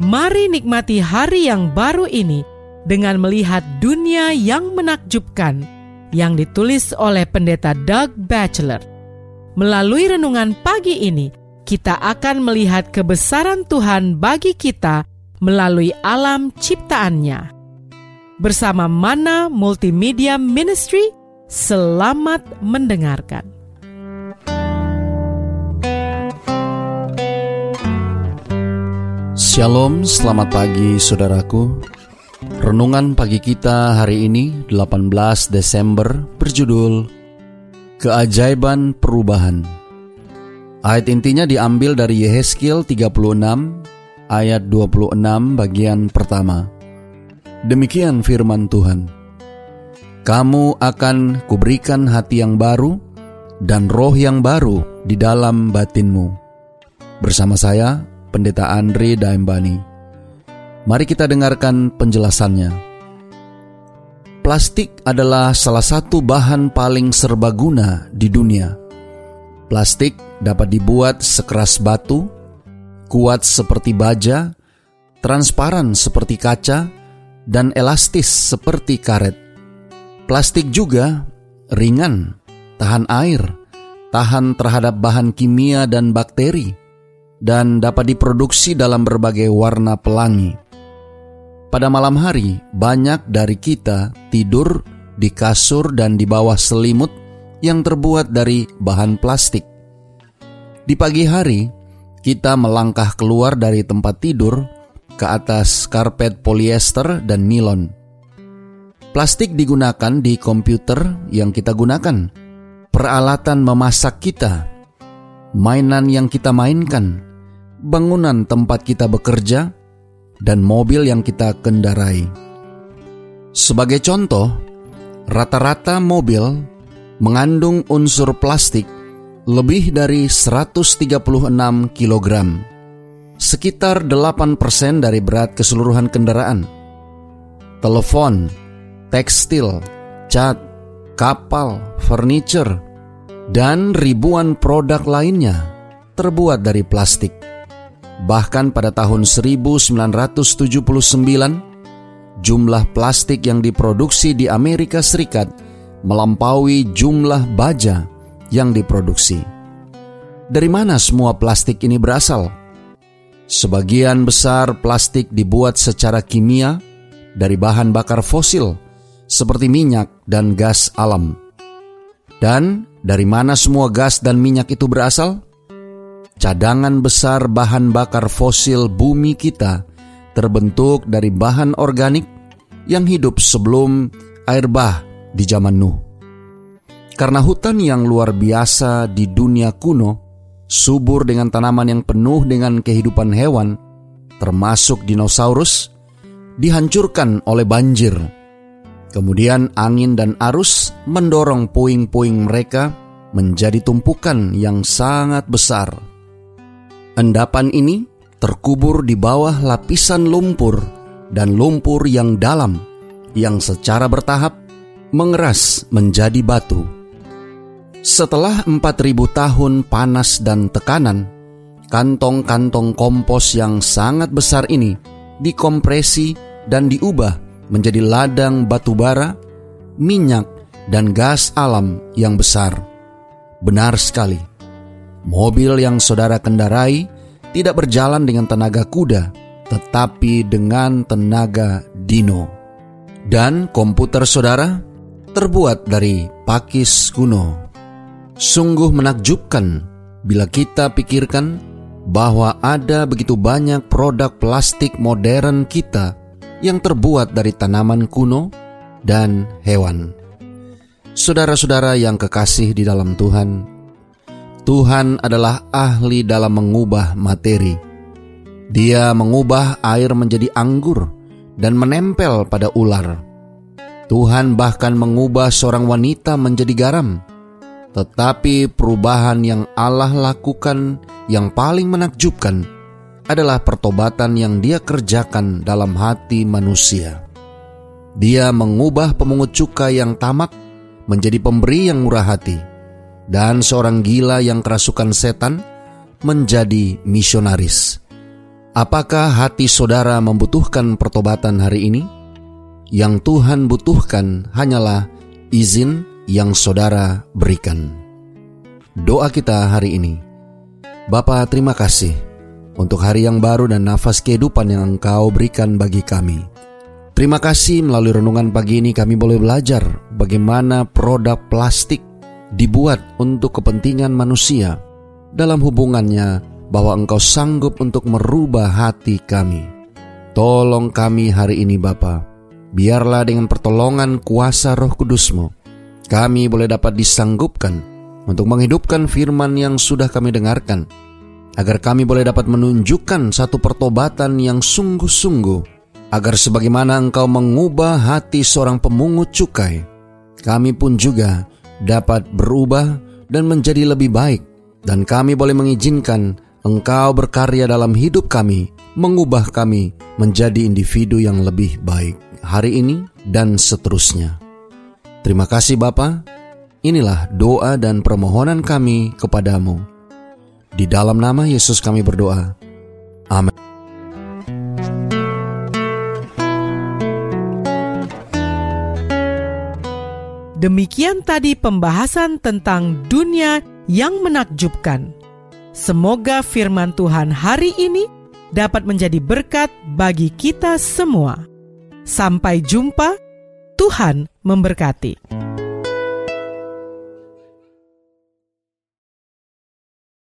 Mari nikmati hari yang baru ini dengan melihat dunia yang menakjubkan yang ditulis oleh pendeta Doug Batchelor. Melalui renungan pagi ini, kita akan melihat kebesaran Tuhan bagi kita melalui alam ciptaannya. Bersama Mana Multimedia Ministry, selamat mendengarkan. Shalom, selamat pagi saudaraku. Renungan pagi kita hari ini 18 Desember berjudul Keajaiban Perubahan. Ayat intinya diambil dari Yehezkiel 36 ayat 26 bagian pertama. Demikian firman Tuhan. Kamu akan kuberikan hati yang baru dan roh yang baru di dalam batinmu. Bersama saya, Pendeta Andre Daimbani. Mari kita dengarkan penjelasannya. Plastik adalah salah satu bahan paling serbaguna di dunia. Plastik dapat dibuat sekeras batu, kuat seperti baja, transparan seperti kaca, dan elastis seperti karet. Plastik juga ringan, tahan air, tahan terhadap bahan kimia dan bakteri, dan dapat diproduksi dalam berbagai warna pelangi. Pada malam hari, banyak dari kita tidur di kasur dan di bawah selimut yang terbuat dari bahan plastik. Di pagi hari, kita melangkah keluar dari tempat tidur ke atas karpet polyester dan nilon. Plastik digunakan di komputer yang kita gunakan, peralatan memasak kita, mainan yang kita mainkan, bangunan tempat kita bekerja, dan mobil yang kita kendarai. Sebagai contoh, rata-rata mobil mengandung unsur plastik lebih dari 136 kg, sekitar 8% dari berat keseluruhan kendaraan. Telepon, tekstil, cat, kapal, furniture, dan ribuan produk lainnya terbuat dari plastik. Bahkan pada tahun 1979, jumlah plastik yang diproduksi di Amerika Serikat melampaui jumlah baja yang diproduksi. Dari mana semua plastik ini berasal? Sebagian besar plastik dibuat secara kimia dari bahan bakar fosil seperti minyak dan gas alam. Dan dari mana semua gas dan minyak itu berasal? Cadangan besar bahan bakar fosil bumi kita terbentuk dari bahan organik yang hidup sebelum air bah di zaman Nuh. Karena hutan yang luar biasa di dunia kuno, subur dengan tanaman yang penuh dengan kehidupan hewan, termasuk dinosaurus, dihancurkan oleh banjir. Kemudian angin dan arus mendorong puing-puing mereka menjadi tumpukan yang sangat besar Endapan ini terkubur di bawah lapisan lumpur dan lumpur yang dalam yang secara bertahap mengeras menjadi batu. Setelah 4000 tahun panas dan tekanan, kantong-kantong kompos yang sangat besar ini dikompresi dan diubah menjadi ladang batu bara, minyak, dan gas alam yang besar. Benar sekali Mobil yang saudara kendarai tidak berjalan dengan tenaga kuda, tetapi dengan tenaga dino. Dan komputer saudara terbuat dari pakis kuno. Sungguh menakjubkan bila kita pikirkan bahwa ada begitu banyak produk plastik modern kita yang terbuat dari tanaman kuno dan hewan. Saudara-saudara yang kekasih di dalam Tuhan, Tuhan adalah ahli dalam mengubah materi. Dia mengubah air menjadi anggur dan menempel pada ular. Tuhan bahkan mengubah seorang wanita menjadi garam. Tetapi perubahan yang Allah lakukan yang paling menakjubkan adalah pertobatan yang Dia kerjakan dalam hati manusia. Dia mengubah pemungut cukai yang tamak menjadi pemberi yang murah hati dan seorang gila yang kerasukan setan menjadi misionaris. Apakah hati saudara membutuhkan pertobatan hari ini? Yang Tuhan butuhkan hanyalah izin yang saudara berikan. Doa kita hari ini. Bapa, terima kasih untuk hari yang baru dan nafas kehidupan yang Engkau berikan bagi kami. Terima kasih melalui renungan pagi ini kami boleh belajar bagaimana produk plastik dibuat untuk kepentingan manusia dalam hubungannya bahwa Engkau sanggup untuk merubah hati kami. Tolong kami hari ini Bapa, biarlah dengan pertolongan kuasa roh kudusmu, kami boleh dapat disanggupkan untuk menghidupkan firman yang sudah kami dengarkan, agar kami boleh dapat menunjukkan satu pertobatan yang sungguh-sungguh, agar sebagaimana engkau mengubah hati seorang pemungut cukai, kami pun juga dapat berubah dan menjadi lebih baik, dan kami boleh mengizinkan Engkau berkarya dalam hidup kami, mengubah kami menjadi individu yang lebih baik hari ini dan seterusnya. Terima kasih Bapa. Inilah doa dan permohonan kami kepadamu. Di dalam nama Yesus kami berdoa. Amin. Demikian tadi pembahasan tentang dunia yang menakjubkan. Semoga firman Tuhan hari ini dapat menjadi berkat bagi kita semua. Sampai jumpa, Tuhan memberkati.